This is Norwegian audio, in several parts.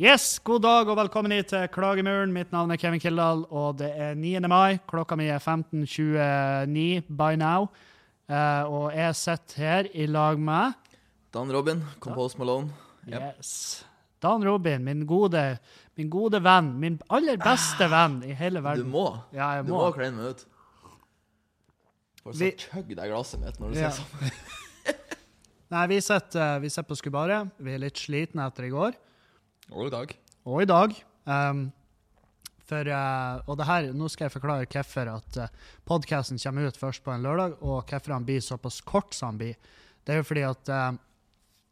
Yes, god dag og velkommen hit til Klagemuren. Mitt navn er Kevin Kildahl, og det er 9. mai. Klokka mi er 15.29 by now. Eh, og jeg sitter her i lag med Dan Robin, Compose Malone. Yep. Yes. Dan Robin, min gode, min gode venn. Min aller beste venn i hele verden. Du må Ja, jeg Du må. må kline meg ut. For så chugg deg glasset mitt når du Ja. sier sånn. Nei, vi sitter, eh, vi sitter på Skubaret. Vi er litt slitne etter i går. Og i dag. og i dag. Um, for, uh, og det her, nå skal jeg forklare hvorfor at uh, podkasten kommer ut først på en lørdag, og hvorfor han blir såpass kort som han blir. Det er jo fordi at uh,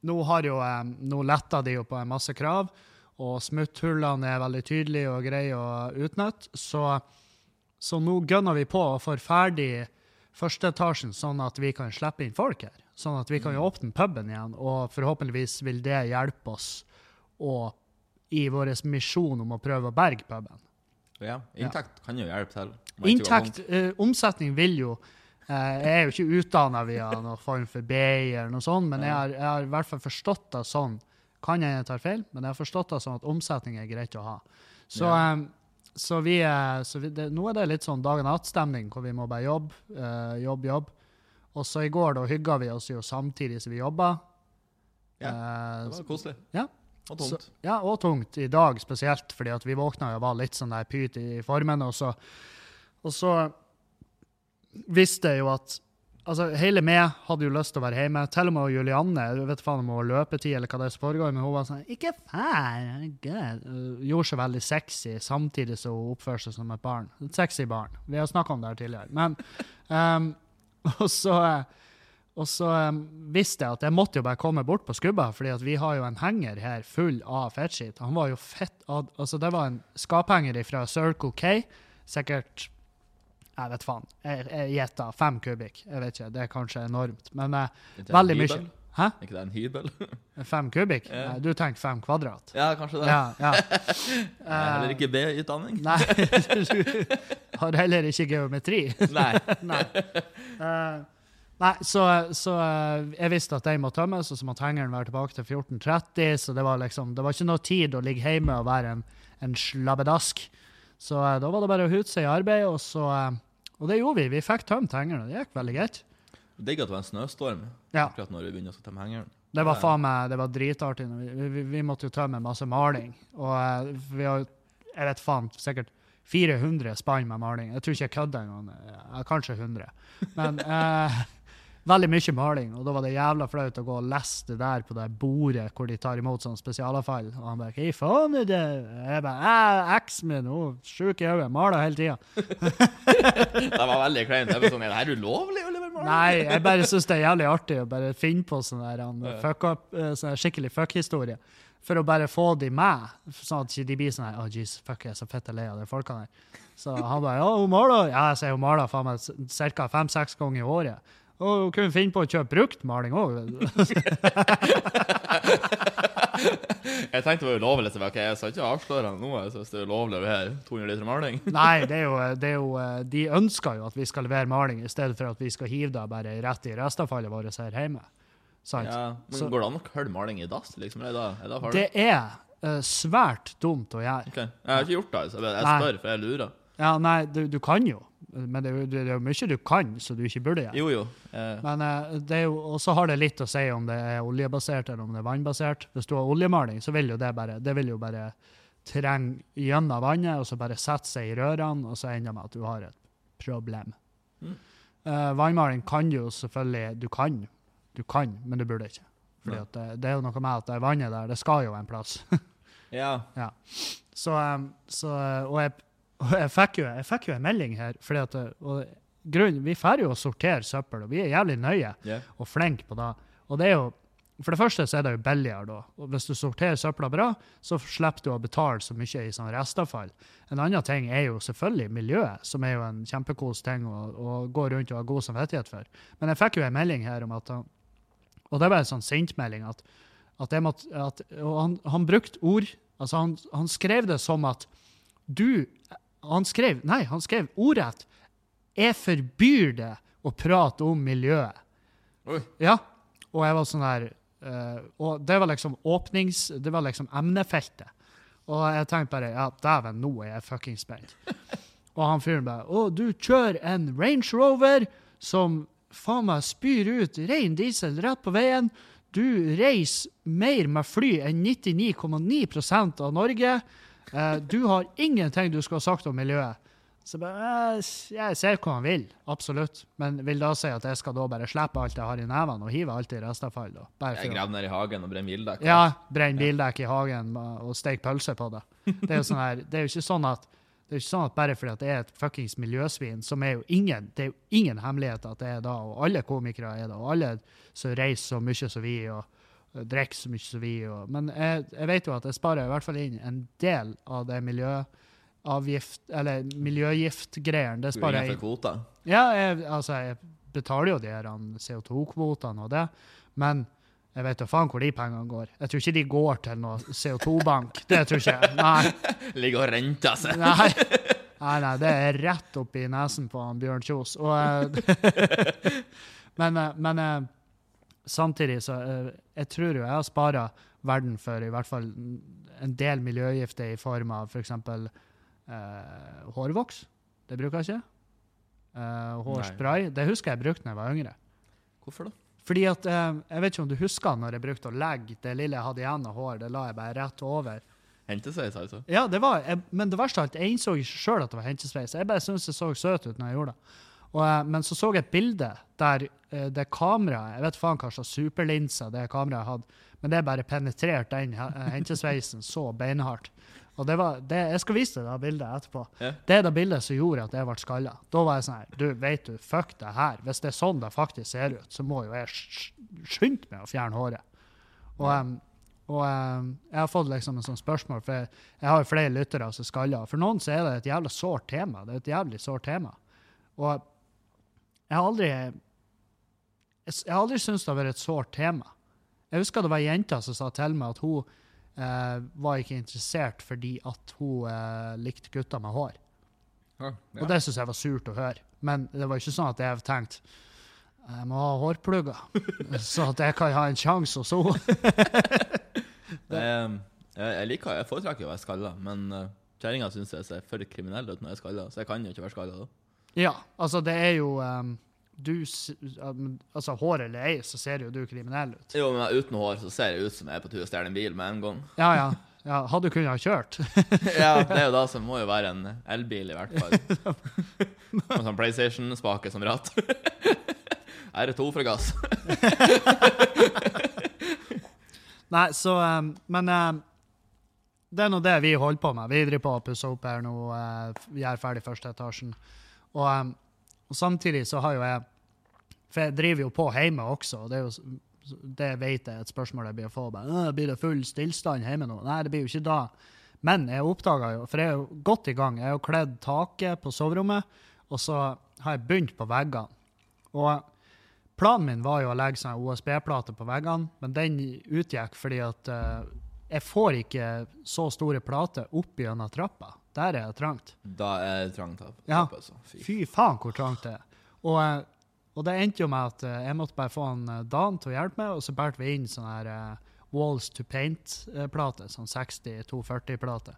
nå har jo, um, nå letter de jo på en masse krav, og smutthullene er veldig tydelige og greie å utnytte. Så, så nå gønner vi på å få ferdig førsteetasjen, sånn at vi kan slippe inn folk her. Sånn at vi kan jo åpne puben igjen, og forhåpentligvis vil det hjelpe oss å, i vår misjon om å prøve å berge puben. Ja, inntekt kan jo hjelpe til. Inntekt, uh, omsetning vil jo uh, Jeg er jo ikke utdanna via noen form for BI eller noe sånt, men jeg har, jeg har i hvert fall forstått det sånn. Kan jeg ta feil, men jeg har forstått det sånn at omsetning er greit å ha. Så, Ja. um, så, vi, eh, så vi, det, nå er det litt sånn dag og natt-stemning, hvor vi må bare jobbe, uh, jobbe, jobbe. Og så i går da hygga vi oss jo samtidig som vi jobba. Ja, Eh, Det var koselig. Ja. Og tungt. så, ja, og tungt. I dag spesielt, fordi at vi våkna og var litt sånn der pyt i formen. Og så, og så visste jeg jo at altså, hele meg hadde jo lyst til å være hjemme. Til og med Julianne, jeg vet faen om hun har løpetid eller hva det er som foregår, men hun var sånn Ikke fær! herregud». Uh, Gjorde seg veldig sexy samtidig som hun oppførte seg som et barn. Et sexy barn. Vi har snakka om det her tidligere. Men um, Og så og så um, visste jeg at jeg måtte jo bare komme bort på skubba, fordi at vi har jo en henger her full av fettskitt. Han var jo fett ad, Altså, det var en skaphenger fra Circle K. Sikkert Jeg vet faen. Jeg, gjetta fem kubikk. Jeg vet ikke, det er kanskje enormt. Men eh, veldig mye. Hæ? Er ikke det en hybel? Fem kubikk? Ja. Nei, du tenker fem kvadrat? ja, kanskje det. Ja. ja. Jeg har heller ikke B-utdanning. Nei, du har heller ikke geometri. Nei. Nei. Eh, nei, så, så eh, jeg visste at de må tømmes, og så måtte hengeren være tilbake til 14.30. Så det var liksom, det var ikke noe tid å ligge hjemme og være en, en slabbedask. Så eh, da var det bare å hute seg i arbeid, og så eh, Og det gjorde vi. Vi fikk tømt hengeren, og det gikk veldig greit. Digg at det var en snøstorm Ja. akkurat når vi begynner å tømme hengeren. Det var faen meg, det var dritartig. Vi, vi, vi måtte jo tømme masse maling. Og vi har, jeg vet faen, sikkert 400 spann med maling. Jeg tror ikke jeg kødder engang. Kanskje 100. Men eh, veldig mye maling. Og da var det jævla flaut å gå og lese det der på det bordet hvor de tar imot sånn spesialavfall. Og han bare 'Hva faen er det?' Jeg bare 'Eksen min, hun sjuk i øyet, maler hele tida'. Det var veldig kleint. Sånn, Er det her ulovlig å levere maling? Nei, jeg bare syns det er jævlig artig å bare finne på sånn der, han, fuck up, eh, sånn skikkelig fuck-historie. For å bare få de med, sånn at de blir sånn her, oh, jeez, fuck, jeg er så fette lei av de folkene her. Så han bare, ja, hun maler. Ja, jeg sier hun maler faen meg ca. fem-seks ganger i året. Og hun kunne finne på å kjøpe brukt maling òg. Jeg tenkte det var ulovlig. Så okay, ok, jeg skal ikke avsløre noe synes det er ulovlig å levere 200 liter maling. Nei, det er, jo, det er jo eh, De ønsker jo at vi skal levere maling, i stedet for at vi skal hive det bare rett i restavfallet vårt her hjemme. Sant? Ja, men Så- Går det an å kølle maling i dass? liksom? Er det, er det? Det er uh, svært dumt å gjøre. Okay. Jeg har ikke gjort det, så jeg, jeg spør, for jeg lurer. Ja, nei, du, du kan jo. Men det er jo det er jo mye du kan, så du ikke burde gjøre. Jo, jo. Eh, Men eh, det er jo, og så har det litt å si om det er oljebasert eller om det er vannbasert. Hvis du har oljemaling, så vil jo det bare, det vil jo bare trenge gjennom vannet, og så bare sette seg i rørene, og så ender med at du har et problem. Mm. Eh, vannmaling kan jo selvfølgelig Du kan, du kan, men du burde ikke. Fordi det, det er jo noe med at det vannet der, det skal jo en plass. ja. Så, um, så og, jeg, og jeg, fikk jo, jeg fikk jo en melding her, fordi at og grunn, vi får jo å sortere søppel, og vi er jævlig nøye yeah. og flinke på det. Og det er jo, for det første så er det jo billigere da. Og hvis du sorterer søpla bra, så slipper du å betale så mye i sånn restavfall. En annen ting er jo selvfølgelig miljøet, som er jo en kjempekos ting å, å gå rundt og ha god samvittighet for. Men jeg fikk jo en melding her om at og det var en sånn sintmelding, at, at, måtte, at og han, han brukte ord, altså han, han skrev det som at du, han skrev, nei, han skrev ordrett, jeg forbyr det å prate om miljøet. Oi. Ja, og jeg var sånn her, uh, og det var liksom åpnings, det var liksom emnefeltet. Og jeg tenkte bare ja, dæven, nå er jeg fuckings spent. Og han fyren bare Å, du kjører en Range Rover som faen meg spyr ut ren diesel rett på veien. Du reiser mer med fly enn 99,9% av Norge. Eh, du har ingenting du skulle ha sagt om miljøet. Så bare, eh, jeg ser hva han vil, absolutt. Men vil da si at jeg skal da bare slippe alt jeg har i nevene og hive alt i restavfall? da? Bare Jeg graver ned i hagen og brenner bildekk. ja, brenner bildekk i hagen og steker pølse på det. Det er jo, sånn her, det er jo ikke sånn at det er ikke sånn at bare fordi at det er et fuckings miljøsvin, som er jo ingen, det er jo ingen hemmelighet at det er da, og alle komikere er det, og alle som reiser så mye som vi, og drikker så mye som vi, og, men jeg, jeg vet jo at jeg sparer i hvert fall inn en del av det miljøavgift, eller miljøgiftgreiene, det er sparer jeg inn. Ja, jeg, altså, jeg betaler jo de her CO2-kvotene og det, men jeg vet jo faen hvor de pengene går. Jeg tror ikke de går til noe CO2-bank. Det tror ikke jeg. Nei. Ligger og renter seg. Nei. Nei, nei, det er rett opp i nesen på han Bjørn Kjos. Og, eh, men eh, men eh, samtidig så eh, Jeg tror jo jeg har spara verden for i hvert fall en del miljøgifter i form av f.eks. Eh, hårvoks. Det bruker jeg ikke. Eh, hårspray. Det husker jeg brukte da jeg var yngre. Hvorfor da? Fordi at, eh, Jeg vet ikke om du husker når jeg brukte å legge det lille jeg hadde igjen av hår, det la jeg bare rett over. Hentesveis, altså? Ja, det var, jeg, men det verste av alt, jeg innså ikke sjøl at det var hentesveis. Jeg bare syntes det så søt ut når jeg gjorde det. Og, eh, men så så jeg et bilde der eh, det kameraet Jeg vet faen hva slags superlinser det kameraet hadde, men det bare penetrerte den he- hentesveisen så beinhardt. Og det var, det, Jeg skal vise deg det bildet etterpå. Ja. Det er det bildet som gjorde at jeg ble skalla. Da var jeg sånn her Du, vet du, fuck det her. Hvis det er sånn det faktisk ser ut, så må jo jeg sk- skynde meg å fjerne håret. Og, um, og um, jeg har fått liksom en sånn spørsmål, for jeg, jeg har jo flere lyttere som skaller. For noen så er det et jævla sårt tema. Det er et jævlig sårt tema. Og jeg har aldri jeg, har aldri syntes det har vært et sårt tema. Jeg husker det var ei jente som sa til meg at hun eh, var ikke interessert fordi at hun eh, likte gutter med hår. Ja. Og det syns jeg var surt å høre. Men det var ikke sånn at jeg tenkte jeg må ha hårplugger, så at jeg kan ha en sjanse hos henne. Jeg, jeg, liker, jeg foretrekker å være skalla, men uh, kjerringa syns jeg ser for kriminell ut når jeg er skalla, så jeg kan jo ikke være skalla da. Ja, altså det er jo um, du, um, altså Hår eller ei, så ser jo du kriminell ut. Jo, men uten hår så ser jeg ut som jeg er på tur å stjele en bil med en gang. Ja, ja. ja hadde du kunnet ha kjørt. ja, det er jo da som må jo være en elbil, i hvert fall. Med sånn PlayStation-spake som ratt. R2 fra gass. Nei, så um, Men um, det er nå det vi holder på med. Vi driver på å pusse opp her nå, uh, gjør ferdig første etasjen. Og, um, og samtidig så har jo jeg For jeg driver jo på hjemme også, og det er jo det vet jeg et spørsmål jeg blir å få. Bare, blir det full stillstand hjemme nå? Nei, det blir jo ikke da. Men jeg oppdaga jo, for jeg er jo godt i gang, jeg har jo kledd taket på soverommet, og så har jeg begynt på veggene. Og planen min var jo å legge sånn OSB-plate på veggene, men den utgikk fordi at uh, jeg får ikke så store plater opp gjennom trappa. Der er det trangt. Da er det trangt her. Ja. altså. Fy. Fy faen hvor trangt det er. Og, eh, og det endte jo med at eh, jeg måtte bare få en eh, Dan til å hjelpe meg, og så bærte vi inn sånn her Walls to Paint-plate, sånn 60-240-plate.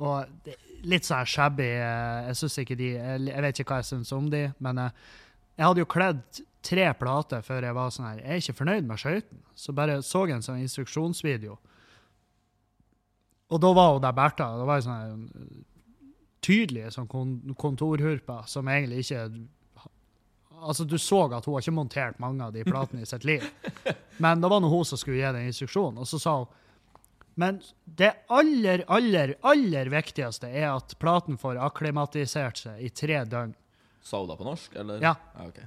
Og litt sånn shabby. Jeg synes ikke de, jeg, vet ikke hva jeg syns om de, men jeg hadde jo kledd tre plater før jeg var sånn her Jeg er ikke fornøyd med skøytene. Så bare så jeg en sånn instruksjonsvideo. Og da var hun der Bertha. Det var sånn her tydelige sånn kon kontorhurper som egentlig ikke Altså, du så at hun har ikke montert mange av de platene i sitt liv. Men det var nå hun som skulle gi den instruksjonen, og så sa hun Men det aller, aller, aller viktigste er at platen får akklimatisert seg i tre døgn. Sa hun da på norsk, eller? Ja. ok.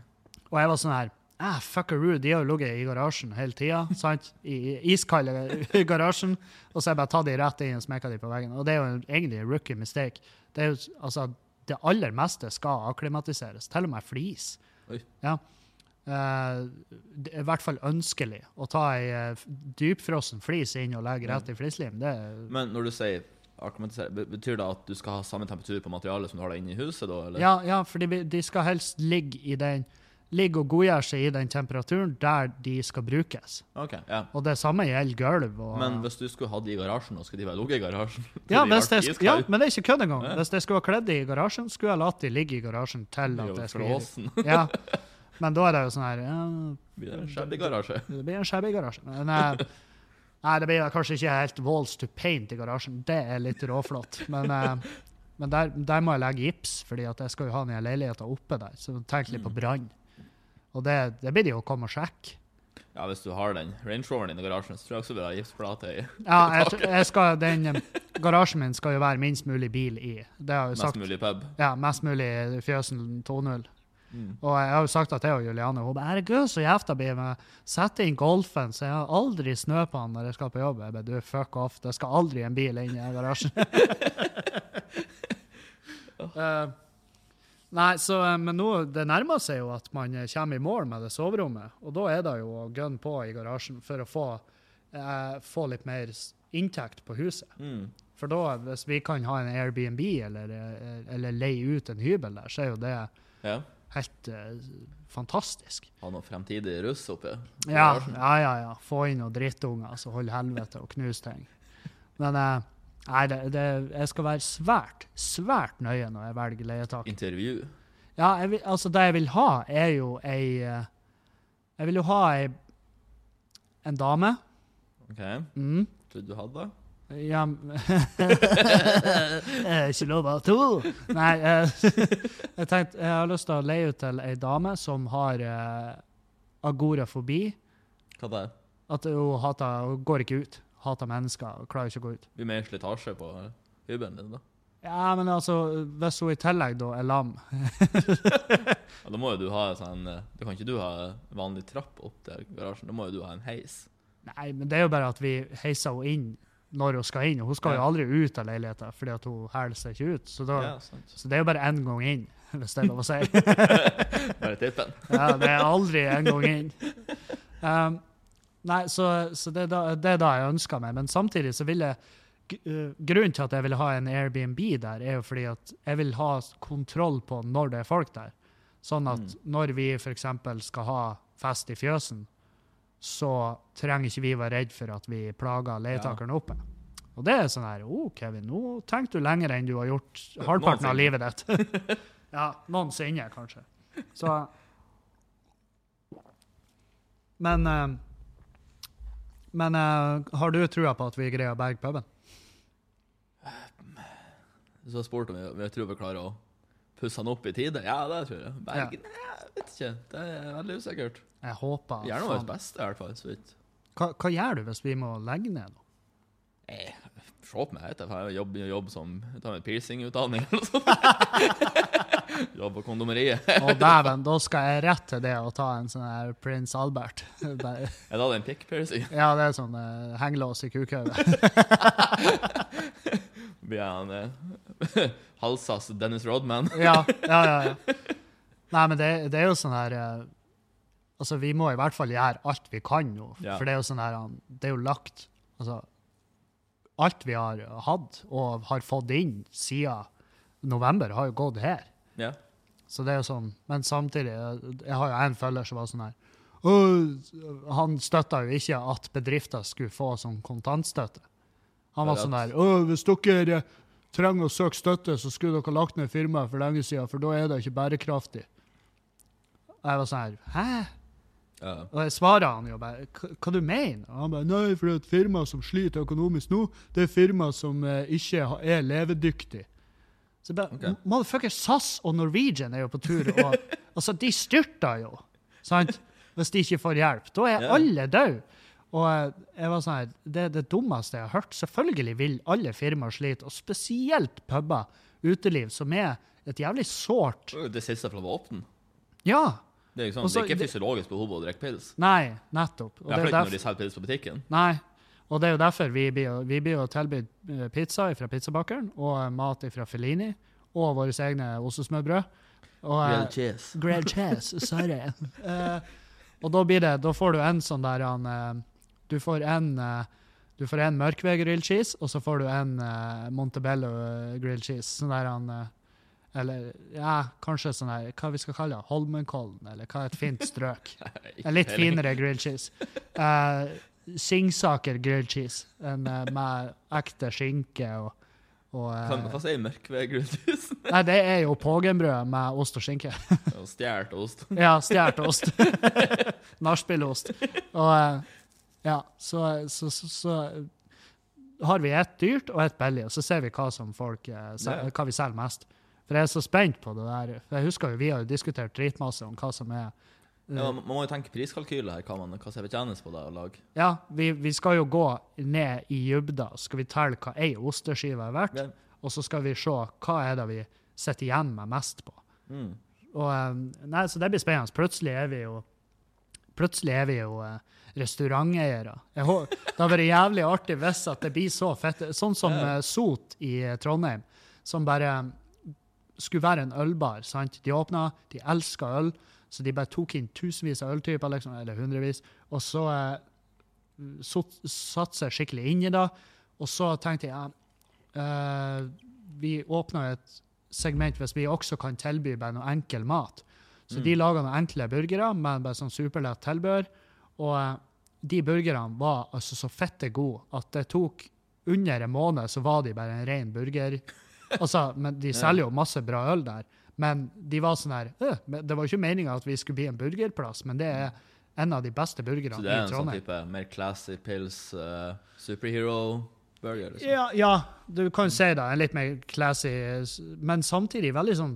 Og jeg var sånn her ah, Fuckaroo, de har jo ligget i garasjen hele tida. I i iskalde garasjen. Og så har jeg bare tatt de rett inn og smekka de på veggen. Og det er jo egentlig en rookie mistake. Det er jo, altså, det aller meste skal akklimatiseres. Til og med flis. Ja. Uh, det er i hvert fall ønskelig å ta ei uh, dypfrossen flis inn og legge rett i flislim. Det Men når du sier betyr det at du skal ha samme temperatur på materialet som du har inne i huset, da? Eller? Ja, ja for de, de skal helst ligge i den ligger og godgjør seg i den temperaturen der de skal brukes. Okay, Ja. Og det samme gjelder gulv. Og, Men hvis du skulle hatt de i garasjen, og skulle de være ligget i garasjen ja, de det, ja, men det er ikke kødd engang. Ja. Hvis jeg skulle ha kledd de i garasjen, skulle jeg latt de ligge i garasjen til at det skulle Ja. Men da er det jo sånn her ja, Blir det en shabby garasje? Det blir en shabby garasje. Men, eh, nei, det blir kanskje ikke helt walls to paint i garasjen. Det er litt råflott. Men, eh, men der, der må jeg legge gips, fordi at jeg skal jo ha den leiligheten oppe der. Så tenk litt på brann. Og det, det blir de jo å komme og sjekke. Ja, hvis du har den Range Roveren din i garasjen, så tror jeg også du vil ha gipsplate i. Ja, jeg, jeg skal, den eh, garasjen min skal jo være minst mulig bil i. Det har jeg jo Mest sagt. mulig pub. Ja, mest mulig Fjøsen 2.0. Mm. Og jeg har jo sagt at jeg og Juliane hun bare, herregud, så jævla blir med sette inn golfen, så jeg har aldri snø på den når jeg skal på jobb. Jeg bare, du, fuck off, det skal aldri en bil inn i garasjen. Eh, nei, så, eh, men nå, det nærmer seg jo at man eh, kommer i mål med det soverommet, og da er det jo å gunne på i garasjen for å få, eh, få litt mer inntekt på huset. Mm. For da, hvis vi kan ha en Airbnb eller, eh, eller leie ut en hybel der, så er jo det Ja. helt eh, fantastisk. Ha noe fremtidig russ oppi. Ja, ja, ja. ja. Få inn noen drittunger som holder helvete og knuse ting. Men eh, nei, det, det, jeg skal være svært, svært nøye når jeg velger leietak. Intervju. Ja, vil, altså det jeg vil ha, er jo ei eh, Jeg vil jo ha ei en dame. OK. Mm. Trodde du hadde det? Ja Ikke lov å to! Nei, eh, jeg tenkte jeg har lyst til å leie ut til ei dame som har eh, agorafobi. Hva det er? At hun, hater, hun går ikke ut. Hater mennesker og klarer ikke å gå ut. Blir mer slitasje på hybelen din, da? Ja, men altså, hvis hun i tillegg da er lam Ja, da må jo du ha sånn eh, Du kan ikke du ha vanlig trapp opp til garasjen, da må jo du ha en heis. Nei, men det er jo bare at vi heiser henne inn når hun skal inn. Hun skal jo aldri ut av leiligheten fordi at hun hæler seg ikke ut. Så, da, Ja, så det er jo bare én gang inn, hvis det er lov å si. Bare tippen. Ja, det er aldri en gang inn. Um, nei, så, så det, er da, det er da jeg ønsker meg. Men samtidig så vil jeg uh, Grunnen til at jeg vil ha en Airbnb der, er jo fordi at jeg vil ha kontroll på når det er folk der. Sånn at Mm. når vi f.eks. skal ha fest i fjøsen, så trenger ikke vi være redd for at vi plager leietakeren oppe. Og det er sånn her Å, oh, Kevin, nå tenker du lenger enn du har gjort halvparten av livet ditt. ja, noensinne, kanskje. Så Men eh, Men uh, har du trua på at vi greier å berge puben? Du har spurt om vi, vi tror vi klarer å pusse han opp i tide. Ja, det tror jeg. Bergen? Nei, jeg vet ikke. Det er veldig usikkert. Jeg håper Vi gjør noe av vårt beste, i hvert fall. Hva, hva gjør du hvis vi må legge ned? da? Eh, Se på meg, jeg. Jeg jobber jobb som jeg tar en piercingutdanning eller noe sånt. Jobb på kondomeriet. Å dæven, da skal jeg rett til det å ta en sånn her prins Albert. Er det en pikkpiercing? ja, det er sånn uh, hengelås i kukhauget. Blir han uh, halsas Dennis Rodman? ja, ja, ja, ja. Nei, men det, det er jo sånn her uh, Altså, vi må i hvert fall gjøre alt vi kan nå. Ja. For det er jo sånn her Det er jo lagt Altså, alt vi har hatt og har fått inn siden november, har jo gått her. Ja. Så det er jo sånn, Men samtidig, jeg- har jo en følger som var sånn her Han støtta jo ikke at bedrifter skulle få sånn kontantstøtte. Han var sånn der Hvis dere trenger å søke støtte, så skulle dere lagt ned firmaet for lenge siden, for da er det ikke bærekraftig. Og jeg var sånn her Hæ? Ja. Og jeg svarer han jo bare "Hva- du mener Og han bare Nei, for et firma som sliter økonomisk nå, det er firma som eh, ikke ha- er levedyktig. Så jeg bare Ok. Motherfucker, SAS og Norwegian er jo på tur og Altså, de styrter jo, sant? Hvis de ikke får hjelp. Da er Ja. alle døde. Og eh, jeg var sånn her Det er det dummeste jeg har hørt. Selvfølgelig vil alle firmaer slite, og spesielt puber, uteliv, som er et jævlig sårt Det siste fra våpen. Ja. Det er, ikke Også, det er ikke fysiologisk behov å drikke pils. Nei, nettopp. Og det er ikke når de selger pils på butikken. Nei. Og det er jo derfor vi blir, vi blir tilbudt eh, pizza fra pizzabakeren, og eh, mat fra Felini, og våre egne ostesmørbrød. Og, eh, cheese. grilled cheese, sorry. uh, og da blir det, da får du en sånn der han, uh, Du får en uh, du får en mørkved grilled cheese, og så får du en Montebello grilled cheese. Sånn der han Eller ja, kanskje sånn her, hva vi skal kalle det, Holmenkollen, eller hva er et fint strøk? En litt finere grilled cheese. Uh, Singsaker grilled cheese en, uh, med ekte skinke og, og eh, Hva, sier mørkved grilled cheese? Nei, det er jo pågenbrød med ost og skinke. Og Stjålet ost. Ja, stjålet ost. Nachspielost. Og uh, ja, så, så, så, så har vi ett dyrt og ett billig, og så ser vi hva som folk eh, hva vi selger mest. For jeg er så spent på det der. For jeg husker jo vi har jo diskutert dritmasse om hva som er Ja, man må jo tenke priskalkyler her, hva, man, hva som betjenes på det å lage. Ja, vi, vi skal jo gå ned i dybda, så skal vi telle hva ei osteskive er verdt, og så skal vi se hva er det vi sitter igjen med mest på. Mm. Og, eh, nei, så det blir spennende. Plutselig er vi jo Plutselig er vi jo eh, restauranteiere. Det har vært jævlig artig hvis at det blir så fett. Sånn som eh, Sot i eh, Trondheim, som bare skulle være en ølbar. sant? De åpna, de elska øl, så de bare tok inn tusenvis av øltyper, liksom, eller hundrevis, og så eh, satte seg skikkelig inn i det. Og så tenkte jeg eh, Vi åpna et segment hvis vi også kan tilby bare noe enkel mat. Så de laga noen enkle burgere med bare sånn superlett tilbør. Og eh, de burgerne var altså så fette gode at det tok under en måned så var de bare en ren burger. Altså, men De selger jo masse bra øl der, men de var sånn her «Øh, Det var jo ikke meninga at vi skulle bli en burgerplass, men det er en av de beste burgerne Så det er en sånn type mer classy pils, uh, superhero-burger? Liksom. Ja, ja, du kan si det. En litt mer classy, men samtidig veldig sånn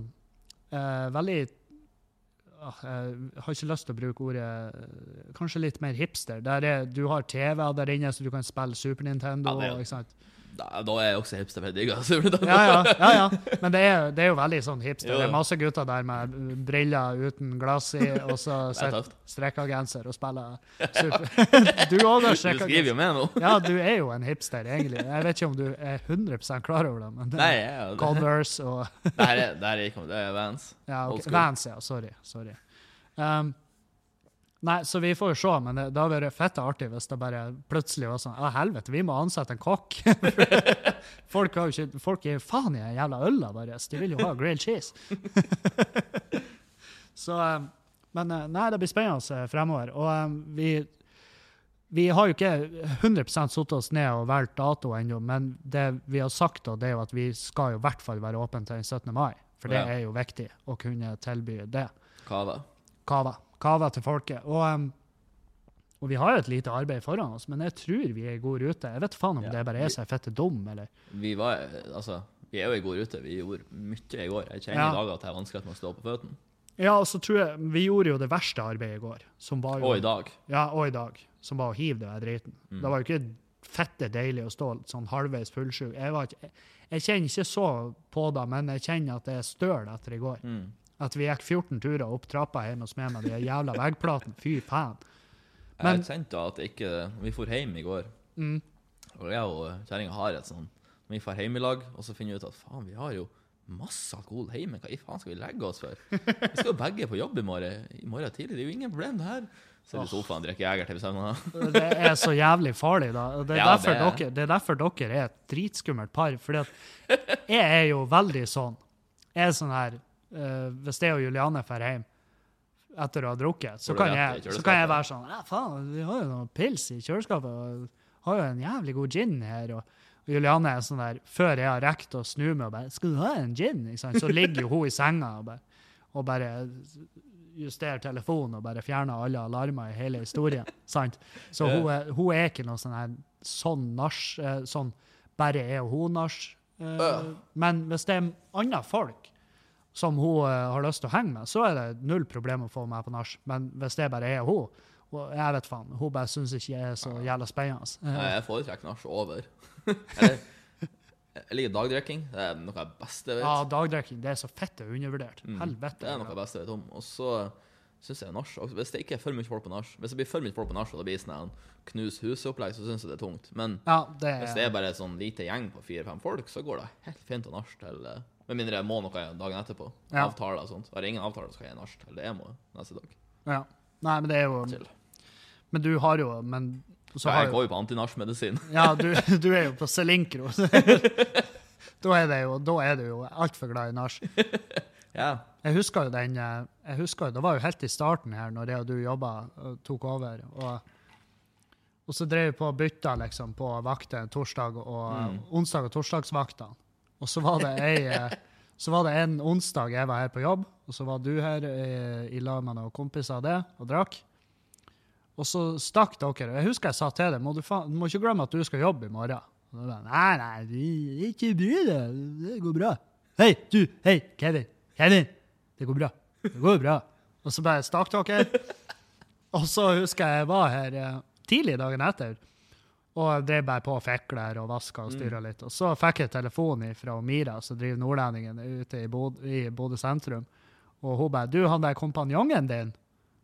uh, Veldig uh, Jeg har ikke lyst til å bruke ordet Kanskje litt mer hipster. Er, du har TV der inne, så du kan spille Super Nintendo. Ja, det Da, da er jeg også hipster, digger Super Ja, ja, ja, ja. Men det er, det er jo veldig sånn hipster. Det er masse gutter der med briller uten glass i, og så strekka genser og spiller Super. Du òg har Du skriver jo med nå. Ja, du er jo en hipster, egentlig. Jeg vet ikke om du er 100% klar over det, men det Nei, er ja, det, Converse og det her er, det her er ikke det er Vans. ja, okay. Vans, ja. Sorry. sorry. Um, nei, så vi får jo se, men det, det har vært fett artig hvis det bare plutselig var sånn Å, helvete, vi må ansette en kokk. folk, har jo ikke, folk gir faen i den jævla øla deres. De vil jo ha grilled cheese. så um, Men eh, nei, det blir spennende eh, fremover. Og um, vi vi har jo ikke 100% satt oss ned og valgt dato ennå, men det vi har sagt, da, det er jo at vi skal jo i hvert fall være åpne til den 17. mai. For det Ja. er jo viktig å kunne tilby det. Kava. Kava. Kava til folket. Og, um, og vi har jo et lite arbeid foran oss, men jeg tror vi er i god rute. Jeg vet faen om Ja. det bare er så fette dum, eller Vi var, altså, vi er jo i god rute. Vi gjorde mye i går. Jeg kjenner Ja. i dag at jeg har vanskelig med å stå på føttene. Ja, og så tror jeg Vi gjorde jo det verste arbeidet i går. Som var jo, Og i dag. Ja, og i dag. Som var å hive det der driten. Mm. Det var jo ikke fette deilig å stå sånn halvveis fullsjuk. Jeg, jeg, jeg kjenner ikke så på det, men jeg kjenner at det er støl etter i går. Mm. At vi gikk 14 turer opp trappa hjemme hos meg med de jævla veggplatene. Fy faen. Jeg Men- kjente at ikke Vi dro hjem i går, Mm. og jeg og kjerringa har et sånn Vi drar hjem i lag, og så finner vi ut at faen, vi har jo masse alkohol hjemme. Hva i faen skal vi legge oss for? Vi skal jo begge på jobb i morgen, i morgen tidlig. Det er jo ingen problem, det her. Så er det sofaen og drikker Jeger til vi søvner. Det er så jævlig farlig, da. Det er, Ja, derfor, det er- Dere, det er derfor dere er et dritskummelt par. Fordi at jeg er jo veldig sånn. Jeg er sånn her eh, Hvis jeg og Juliane drar hjem etter å ha drukket, så kan, jeg, så kan jeg være sånn Ja, faen, vi har jo noen pils i kjøleskapet. og har jo en jævlig god gin her. og og Juliane er sånn der, Før jeg har rekt å snu meg og bare 'Skal du ha en gin?' Så ligger jo hun i senga og bare, og bare justerer telefonen og bare fjerner alle alarmer i hele historien. sant? Så hun er, hun er ikke noe sånn her sånn nach, eh, sånn bare er hun-nach. Eh, Øh. men hvis det er andre folk som hun eh, har lyst til å henge med, så er det null problem å få meg på nach. Men hvis det bare er hun, og jeg vet faen, hun bare syns ikke jeg er så jævla spennende. Eh, Jeg foretrekker nach over. Eller jeg liker dagdrikking. Det er noe av det beste jeg vet. Ja, dagdrikking det er så fett undervurdert. Mm. Helvete. Det er noe av det beste jeg vet om. Og så syns jeg nach også- Hvis det ikke er for mye folk på nach Hvis det blir for mye folk på nach, og det blir sånn knus huset-opplegg, så syns jeg det er tungt. Men Ja, det hvis det er bare en sånn lite gjeng på fire-fem folk, så går det helt fint å nach til eh, Med mindre jeg må noe dagen etterpå. Ja. Avtaler og sånt. Har jeg ingen avtaler, så skal jeg nach til det jeg må neste dag. ja. Nei, men det er jo Chill. Men du har jo Men så har jeg går jo på antinachmedisin. Ja, du, du er jo på Selinkro. da er det jo, da er du jo altfor glad i nach. Ja. Jeg husker jo den eh, jeg husker jo, Det var jo helt i starten her, når jeg og du jobba og tok over. Og, og så drev vi på og bytta liksom, på vakter torsdag og Mm. onsdag og torsdagsvaktene. Og så var det ei eh, så var det en onsdag jeg var her på jobb, og så var du her eh, i lag med noen kompiser av det og drakk. Og så stakk dere. Jeg husker jeg sa til deg må du, du må ikke glemme at du skal jobbe i morgen. Og bare, nei, nei, ikke bry deg. Det går bra. Hei, du! Hei, Kevin! Kevin! Det går bra. Det går bra. Og så bare stakk dere. Og så husker jeg jeg var her eh, tidlig dagen etter. Og jeg drev bare på og fikla og vaska og styra litt. Og så fikk jeg telefon fra Mira, som driver Nordlendingen ute i Bod- i Bodø sentrum. Og hun bare 'Du, han der kompanjongen din?'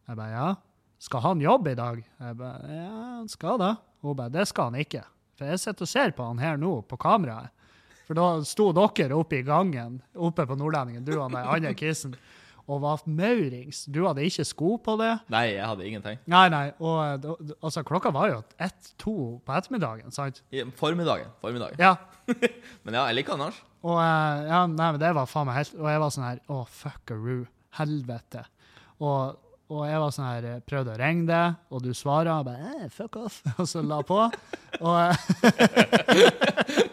Jeg bare 'Ja'. 'Skal han jobbe i dag?' Jeg bare 'Ja, han skal da'. Hun bare 'Det skal han ikke'. For jeg sitter og ser på han her nå, på kameraet. For da sto dere oppe i gangen, oppe på Nordlendingen, du og den andre kissen, og var maurings. Du hadde ikke sko på det. Nei, jeg hadde ingenting. Nei, nei. Og eh, altså, klokka var jo ett-to på ettermiddagen, sant? I formiddagen. formiddagen. Ja. Men ja, jeg liker nach. Og eh, ja, nei, men det var faen meg helt Og jeg var sånn her Å, fuckaroo. Helvete. Og, og jeg var sånn her eh, Prøvde å ringe deg, og du svarer og bare eh, fuck off. Og så la på. Og,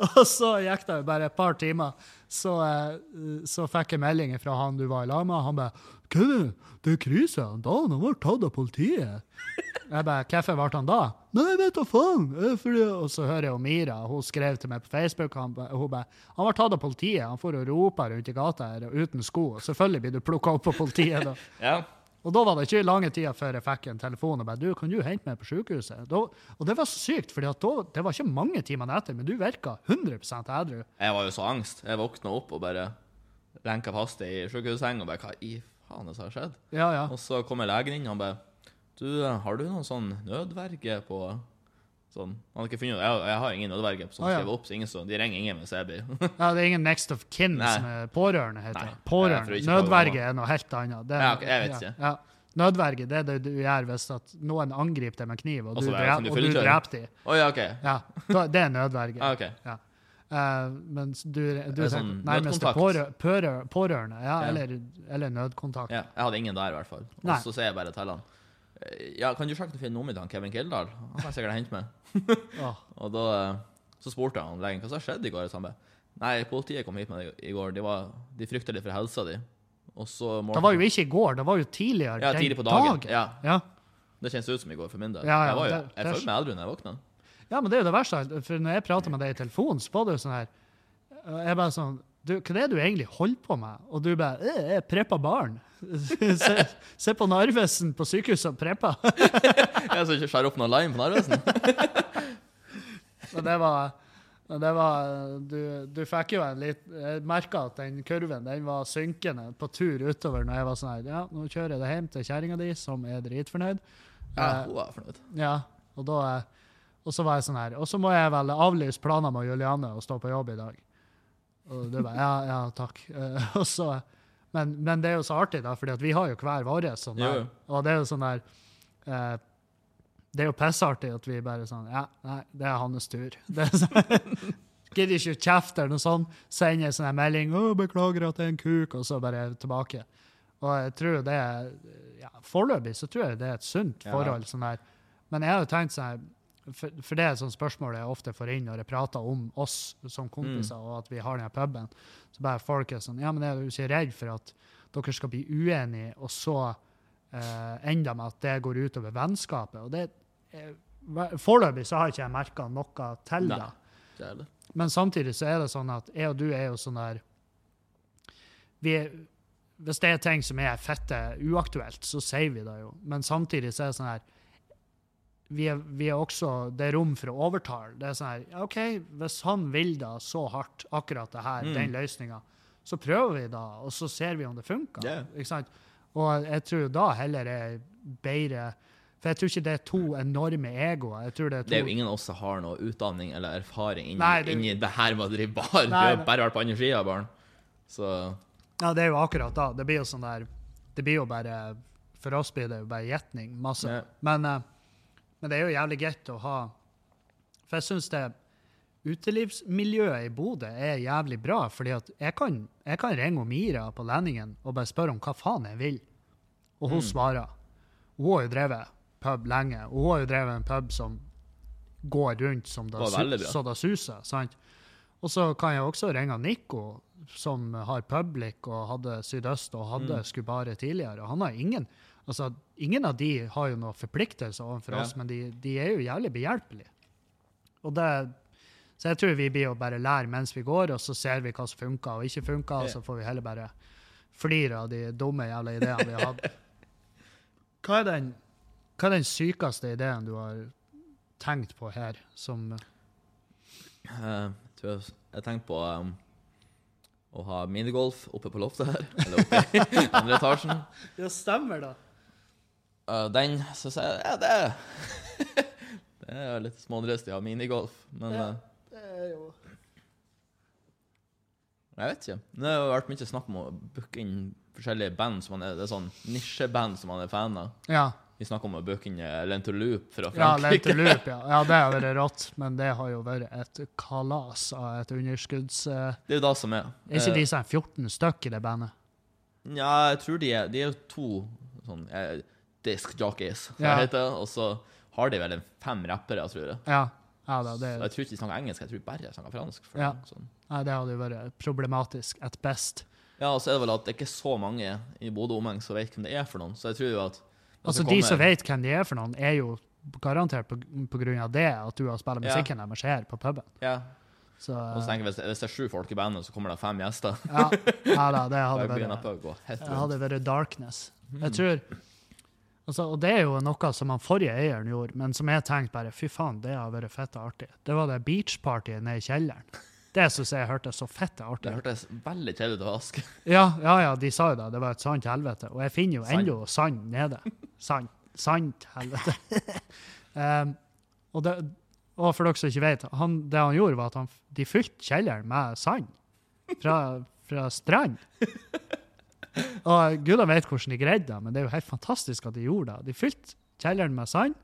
og så gikk det jo bare et par timer. Så, eh, så fikk jeg melding fra han du var i lag med. Han bare 'Kevin, det er krise. Dan han ble tatt av politiet.' Jeg bare 'Hvorfor ble han da?' 'Nei, jeg vet da faen.' Og så hører jeg jo Mira, hun skrev til meg på Facebook, han, hun bare 'Han ble tatt av politiet. Han får og ropa rundt i gata her uten sko.' Selvfølgelig blir du plukka opp på politiet da. Ja. Og da var det ikke lange tida før jeg fikk en telefon og bare 'Du, kan du hente meg på sykehuset?' Da, og det var så sykt, for det var ikke mange timene etter, men du virka 100% edru. Jeg var jo så angst. Jeg våkna opp og bare lenka fast i sykehusseng og bare Hva i faen er det som har skjedd? Ja, ja. Og så kommer legen inn og bare Du, har du noen sånn nødverge på Sånn. Han har ikke funnet Jeg, jeg har ingen nødverge som ah, ja. opp, så ingen så, de ringer ingen hvis jeg blir ja. Det er ingen next of kin Nei. som er pårørende, heter Nei. Pårørende. Nødverge er noe helt annet. Det Ja, okay, jeg vet ikke. Ja. Nødverge det er det du gjør hvis noen angriper deg med kniv, og Også du, er dreper dem. Oh, ja, okay. Ja, det er nødverge. Ah, okay. Ja. Uh, mens du, du sånn nærmeste pårørende, ja, Ja. Eller, eller nødkontakt. Ja, jeg hadde ingen der, i hvert fall. Og så sier jeg bare eh, Ja, kan du sjekke og finne nummeret til Kevin Kildahl? Han kan sikkert hente meg. Åh. Og da eh, så spurte han legen hva som skjedde i går. Og han bare Nei, politiet kom hit med deg i går. De, var, de frykter litt for helsa di. Og så Det var jo ikke i går, det var jo tidligere Ja, tidlig på dagen. dagen. Ja, Ja. det kjennes ut som i går for min del. Ja, ja, jeg var jo, det- jeg følte meg edru når jeg våkna. Ja, men det er jo det verste. For når jeg prater med deg i telefonen, så var det jo sånn her Jeg er bare sånn du, Hva er det du egentlig holder på med? Og du bare «Eh, Jeg prepper barn. se, se på Narvesen på sykehuset og prepper. Jeg skal ikke skjære opp noen lime på Narvesen. Men det var, det var du, du fikk jo en litt Jeg merka at den kurven den var synkende på tur utover når jeg var sånn her Ja, nå kjører jeg det hjem til kjerringa di, som er dritfornøyd. Ja, Eh, hun var fornøyd. Ja, og da Og så var jeg sånn her Og så må jeg vel avlyse planer med Juliane og stå på jobb i dag. Og du bare Ja, ja, takk. Eh, og så men, men det er jo så artig, da, fordi vi har jo hver vår sånn der. Og det er jo sånn der eh, Det er jo pissartig at vi bare sånn Ja, nei, det er hans tur. Det er sånn, Gidder ikke kjefte eller noe sånt. Sender en sånn melding 'Å, 'Beklager at det er en kuk', og så bare tilbake. Og jeg tror det er ja, Foreløpig så tror jeg det er et sunt Ja. forhold. sånn her. Men jeg har jo tenkt sånn her for, for det er et sånt spørsmål jeg ofte får inn når jeg prater om oss som kompiser, og at vi har den her puben. Så bare folk er sånn Ja, men er du ikke redd for at dere skal bli uenige, og så eh, enda med at det går utover vennskapet. Og det eh, Foreløpig så har ikke jeg merka noe til Nei. det. Det. Men samtidig så er det sånn at jeg og du er jo sånn der vi Hvis det er ting som er fette uaktuelt, så sier vi det jo. Men samtidig så er det sånn her vi er, vi er også, Det er rom for å overtale. Det er sånn her, OK, Hvis han vil da så hardt, akkurat det her, Mm. den løsninga, så prøver vi da, og så ser vi om det funker. Yeah. Ikke sant? Og jeg tror da heller er bedre For jeg tror ikke det er to enorme egoer. Jeg tror det er to Det er jo ingen av oss som har noe utdanning eller erfaring inni, Nei, det- inni det her med å drive bar. Nei, du har bare vært på andre sida av baren. Så Ja, det er jo akkurat da. Det blir jo sånn der Det blir jo bare For oss blir det jo bare gjetning. Masse. Yeah. Men, eh, men det er jo jævlig greit å ha For jeg syns det utelivsmiljøet i Bodø er jævlig bra, fordi at jeg kan, jeg kan ringe Mira på Lendingen og bare spørre om hva faen jeg vil, og hun Mm. svarer. Hun har jo drevet pub lenge, og hun har jo drevet en pub som går rundt som det Det så det suser, sant? Og så kan jeg også ringe Nico, som har Public og hadde Sydøst og hadde Mm. Skubare tidligere. og Han har ingen altså ingen av de har jo noen forpliktelser overfor Ja. oss, men de, de er jo jævlig behjelpelige. Og det, så jeg tror vi blir å bare lære mens vi går, og så ser vi hva som funker og ikke funker, og så får vi heller bare flire av de dumme jævla ideene vi har hatt. Hva er den, hva er den sykeste ideen du har tenkt på her, som uh, tror jeg, jeg tenkte på um, å ha minigolf oppe på loftet her, eller oppe i andre etasjen. Ja, stemmer, da. Eh, den syns jeg Ja, det Det er litt smådristig av minigolf, men Ja. eh, Det er jo jeg vet ikke. Det har jo vært mye snakk om å booke inn forskjellige band som man er, det er sånn nisjeband som man er fan av. Ja. Vi snakker om å booke inn eh, fra Frankrike. Ja, Loop, ja. ja. Det har vært rått, men det har jo vært et kalas av et underskudds... Uh, Det er jo det som er. Er ikke de de er 14 stykk i det bandet? Ja, jeg tror de er De er jo to sånn eh, disc jockeys, som Ja. det heter, og så har de vel fem rappere, tror jeg. Ja. ja da, det, Så jeg tror ikke de snakker engelsk, jeg tror bare de snakker fransk. Ja. sånn. nei, det hadde jo vært problematisk at best. ja, og så er det vel at det er ikke så mange i Bodø omheng som vet hvem det er for noen, så jeg tror jo at Altså, De som vet hvem de er for noen, er jo garantert på, på grunn av det at du har spilt Ja. musikken deres her på puben. Ja, Så og så tenker jeg hvis det, hvis det er sju folk i bandet, så kommer det fem gjester. ja, ja da, det hadde vært, det hadde vært darkness. Jeg tror altså, Og det er jo noe som han forrige eieren gjorde, men som jeg tenkte bare fy faen, det har vært fett artig. Det var det beachpartyet nede i kjelleren. Det syns jeg hørtes så fett artig Det ut. hørtes veldig kjedelig ut å vaske. Ja, ja, ja, de sa jo det. Det var et sant helvete. Og jeg finner jo ennå sand nede. Sand. Sant helvete. um, og, det, og for dere som ikke vet, han, det han gjorde, var at han, de fylte kjelleren med sand fra, fra strand. Og gudene vet hvordan de greide det, men det er jo helt fantastisk at de gjorde det. De fylte kjelleren med sand,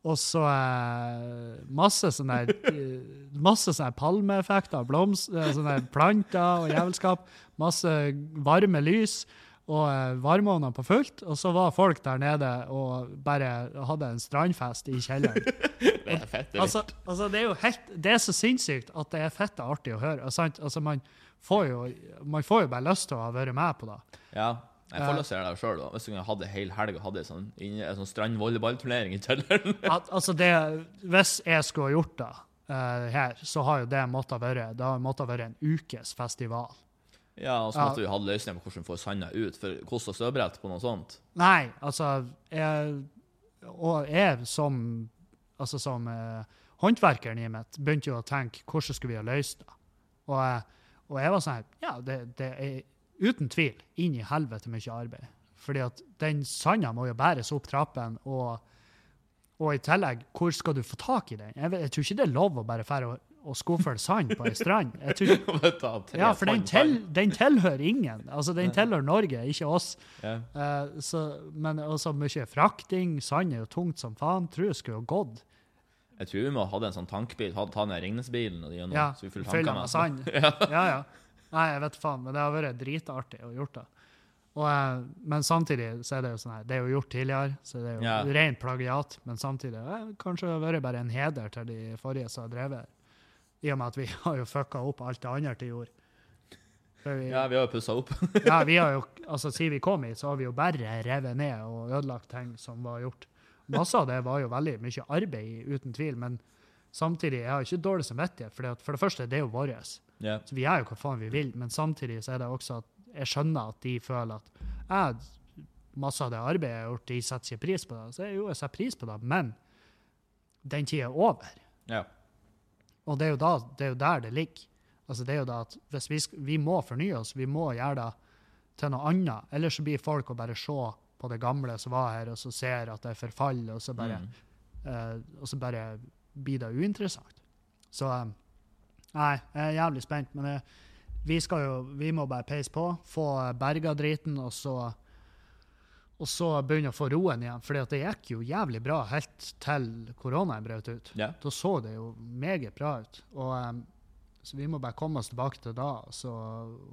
og så eh, masse sånne, eh, masse sånne palmeeffekter, blomst, eh, sånne planter og jævelskap. Masse varme lys og varmeovner på fullt. Og så var folk der nede og bare hadde en strandfest i kjelleren. Det er fett. det Altså, altså det er jo helt, det er så sinnssykt at det er fett og artig å høre. Sant? Altså, man, får jo, man får jo bare lyst til å ha vært med på det. Ja. Jeg får lyst til å gjøre det sjøl. Hvis jeg hadde hel helg og hadde ei sånn, en sånn strandvolleyballturnering i kjelleren At, altså det, hvis jeg skulle ha gjort det uh, her, så har jo det måttet være, det har måttet være en ukes festival. Ja, og så Ja. måtte vi ha løsninger på hvordan vi får sanda ut. For kost og støvbrett på noe sånt Nei, altså jeg, Og jeg som, altså som uh, håndverkeren i mitt begynte jo å tenke hvordan skulle vi ha løst det. Og, jeg- og jeg var sånn Ja, det, det er uten tvil inn i helvete mye arbeid. Fordi at den sanda må jo bæres opp trappen, og, og i tillegg, hvor skal du få tak i den? Jeg, jeg tror ikke det er lov å bare fære og, og skuffe sand på ei strand. Ikke, ja, for den, til, den tilhører ingen. Altså, den tilhører Norge, ikke oss. Eh, så, men også mye frakting. Sand er jo tungt som faen. Tror jeg skulle jo gått. Jeg tror vi må ha en sånn tankbil, ta, ta ned Ringnesbilen og gjennom, Ja, så vi fyller tankene. sand. Ja, ja. Nei, jeg vet faen, men det har vært dritartig å gjort det. Og, eh, men samtidig så er det jo sånn her, det er jo gjort tidligere, så det er jo Ja. rent plagiat. Men samtidig eh, kanskje det har vært bare en heder til de forrige som har drevet her. I og med at vi har jo fucka opp alt det andre til jord. Vi, Ja, vi har jo pussa opp. Ja, vi har jo, altså Siden vi kom hit, så har vi jo bare revet ned og ødelagt ting som var gjort. Masse av det var jo veldig mye arbeid, uten tvil, men samtidig jeg har ikke dårlig samvittighet. For for det første, det er jo vårt. Yeah. Så vi gjør jo hva faen vi vil, men samtidig så er det også at jeg skjønner at de føler at jeg, masse av det arbeidet jeg har gjort, de setter ikke pris på det. Så jeg, jo, jeg setter pris på det, men den tida er over. Yeah. Og det er jo, da, det er jo der det ligger. Altså det er jo da at hvis vi, vi må fornye oss, vi må gjøre det til noe annet. Ellers så blir folk å bare se på det gamle som var her, og så ser at det forfaller, og så bare, Mm. uh, og så bare blir det uinteressant. Så eh, nei, jeg er jævlig spent, men det, vi skal jo, vi må bare peise på, få berga driten, og så og så begynne å få roen igjen. For det gikk jo jævlig bra helt til koronaen brøt ut. Yeah. Da så det jo meget bra ut. Og, um, så vi må bare komme oss tilbake til da, og så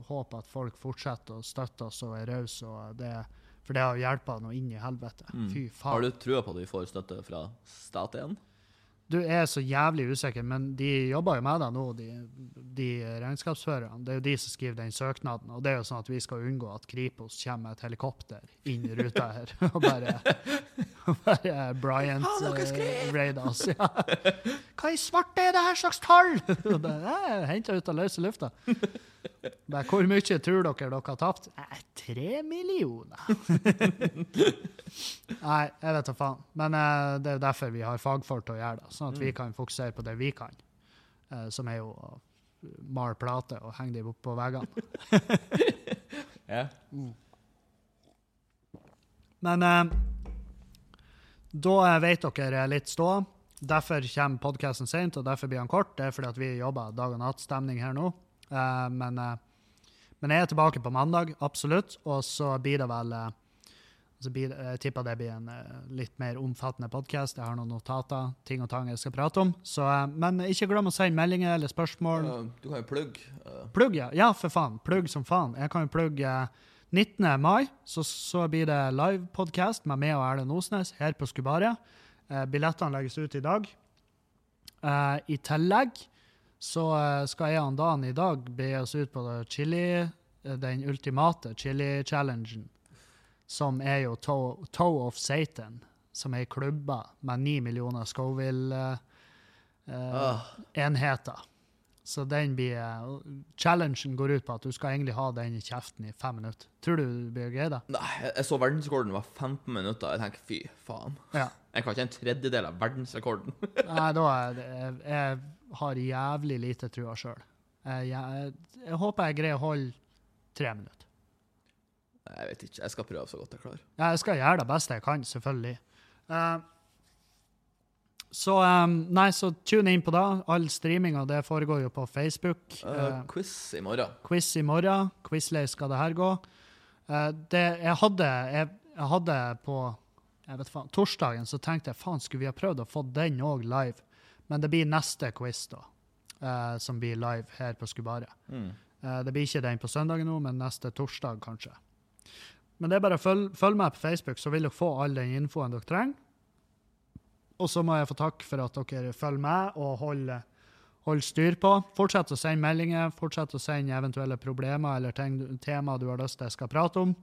håpe at folk fortsetter å støtte oss og er rause. og det- For det har hjulpet noe inn i helvete. Mm. Fy faen. Har du trua på at vi får støtte fra stat igjen? Du er så jævlig usikker, men de jobber jo med det nå, de, de regnskapsførerne. Det er jo de som skriver den søknaden. Og det er jo sånn at vi skal unngå at Kripos kommer med et helikopter inn i ruta her og bare, bare Bryant uh, skriv! Ja. Hva i svarte er det her slags tall?! Det er Henta ut av løse lufta. Bare, hvor mye tror dere dere har tapt? Nei, tre millioner. Nei, jeg vet da faen. Men eh, det er derfor vi har fagfolk til å gjøre det, sånn at vi Mm. kan fokusere på det vi kan, eh, som er jo å male plater og henge dem opp på veggene. Ja. Men eh, da vet dere litt ståa. Derfor kommer podkasten sent, og derfor blir han kort. Det er fordi at vi jobber dag og natt-stemning her nå. Uh, men, uh, men jeg er tilbake på mandag, absolutt. Og så blir det vel uh, så blir, Jeg tipper det blir en litt mer omfattende podkast. Jeg har noen notater, ting og tang jeg skal prate om. Så, men ikke glem å sende meldinger eller spørsmål. Du kan jo plugge. Plugg, ja. Ja, for faen. Plugg som faen. Jeg kan jo plugge 19. mai, så, så blir det livepodkast med meg og Erlend Osnes her på Skubaria. Eh, billettene legges ut i dag. Eh, I tillegg så eh, skal jeg og Dan i dag be oss ut på chili, eh, den ultimate chili-challengen, som er jo Toe, toe of Satan, som er klubba med ni millioner Scoville-enheter. ah, Så den blir, uh, challengen går ut på at du skal egentlig ha den i kjeften i fem minutter. Tror du du blir greie det? nei, jeg- så verdensrekorden var 15 minutter. Jeg tenker fy faen. Ja. Jeg kan ikke en tredjedel av verdensrekorden. Nei, da er det, jeg, jeg har jævlig lite trua sjøl. Jeg, jeg, jeg håper jeg greier å holde tre minutter. Jeg vet ikke. Jeg skal prøve så godt jeg klarer. Ja, jeg skal gjøre det beste jeg kan, selvfølgelig. Eh, så um, nei, så tune inn på det. All streaminga det foregår jo på Facebook. Uh, quiz i morgen. quiz i morgen. Quizlay skal det her gå. Uh, det, jeg, hadde, jeg, jeg hadde på jeg vet faen, torsdagen så tenkte jeg faen, skulle vi ha prøvd å få den òg live? Men det blir neste quiz, da, uh, som blir live her på Skubaret. Mm. Uh, det blir ikke den på søndagen nå, men neste torsdag kanskje. Men det er bare å følge følg med på Facebook, så vil dere få all den infoen dere trenger. Og så må jeg få takk for at dere følger med og holder holder styr på. Fortsett å sende meldinger, fortsett å sende eventuelle problemer eller ting, tema du har lyst til jeg skal prate om.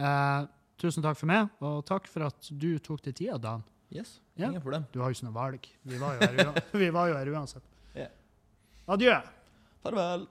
Eh, tusen takk for meg, og takk for at du tok deg tida, Dan. Yes, Ja. ingen problem. Du har jo ikke noe valg. Vi var jo her, vi var jo her uansett. yeah. Adjø. Farvel.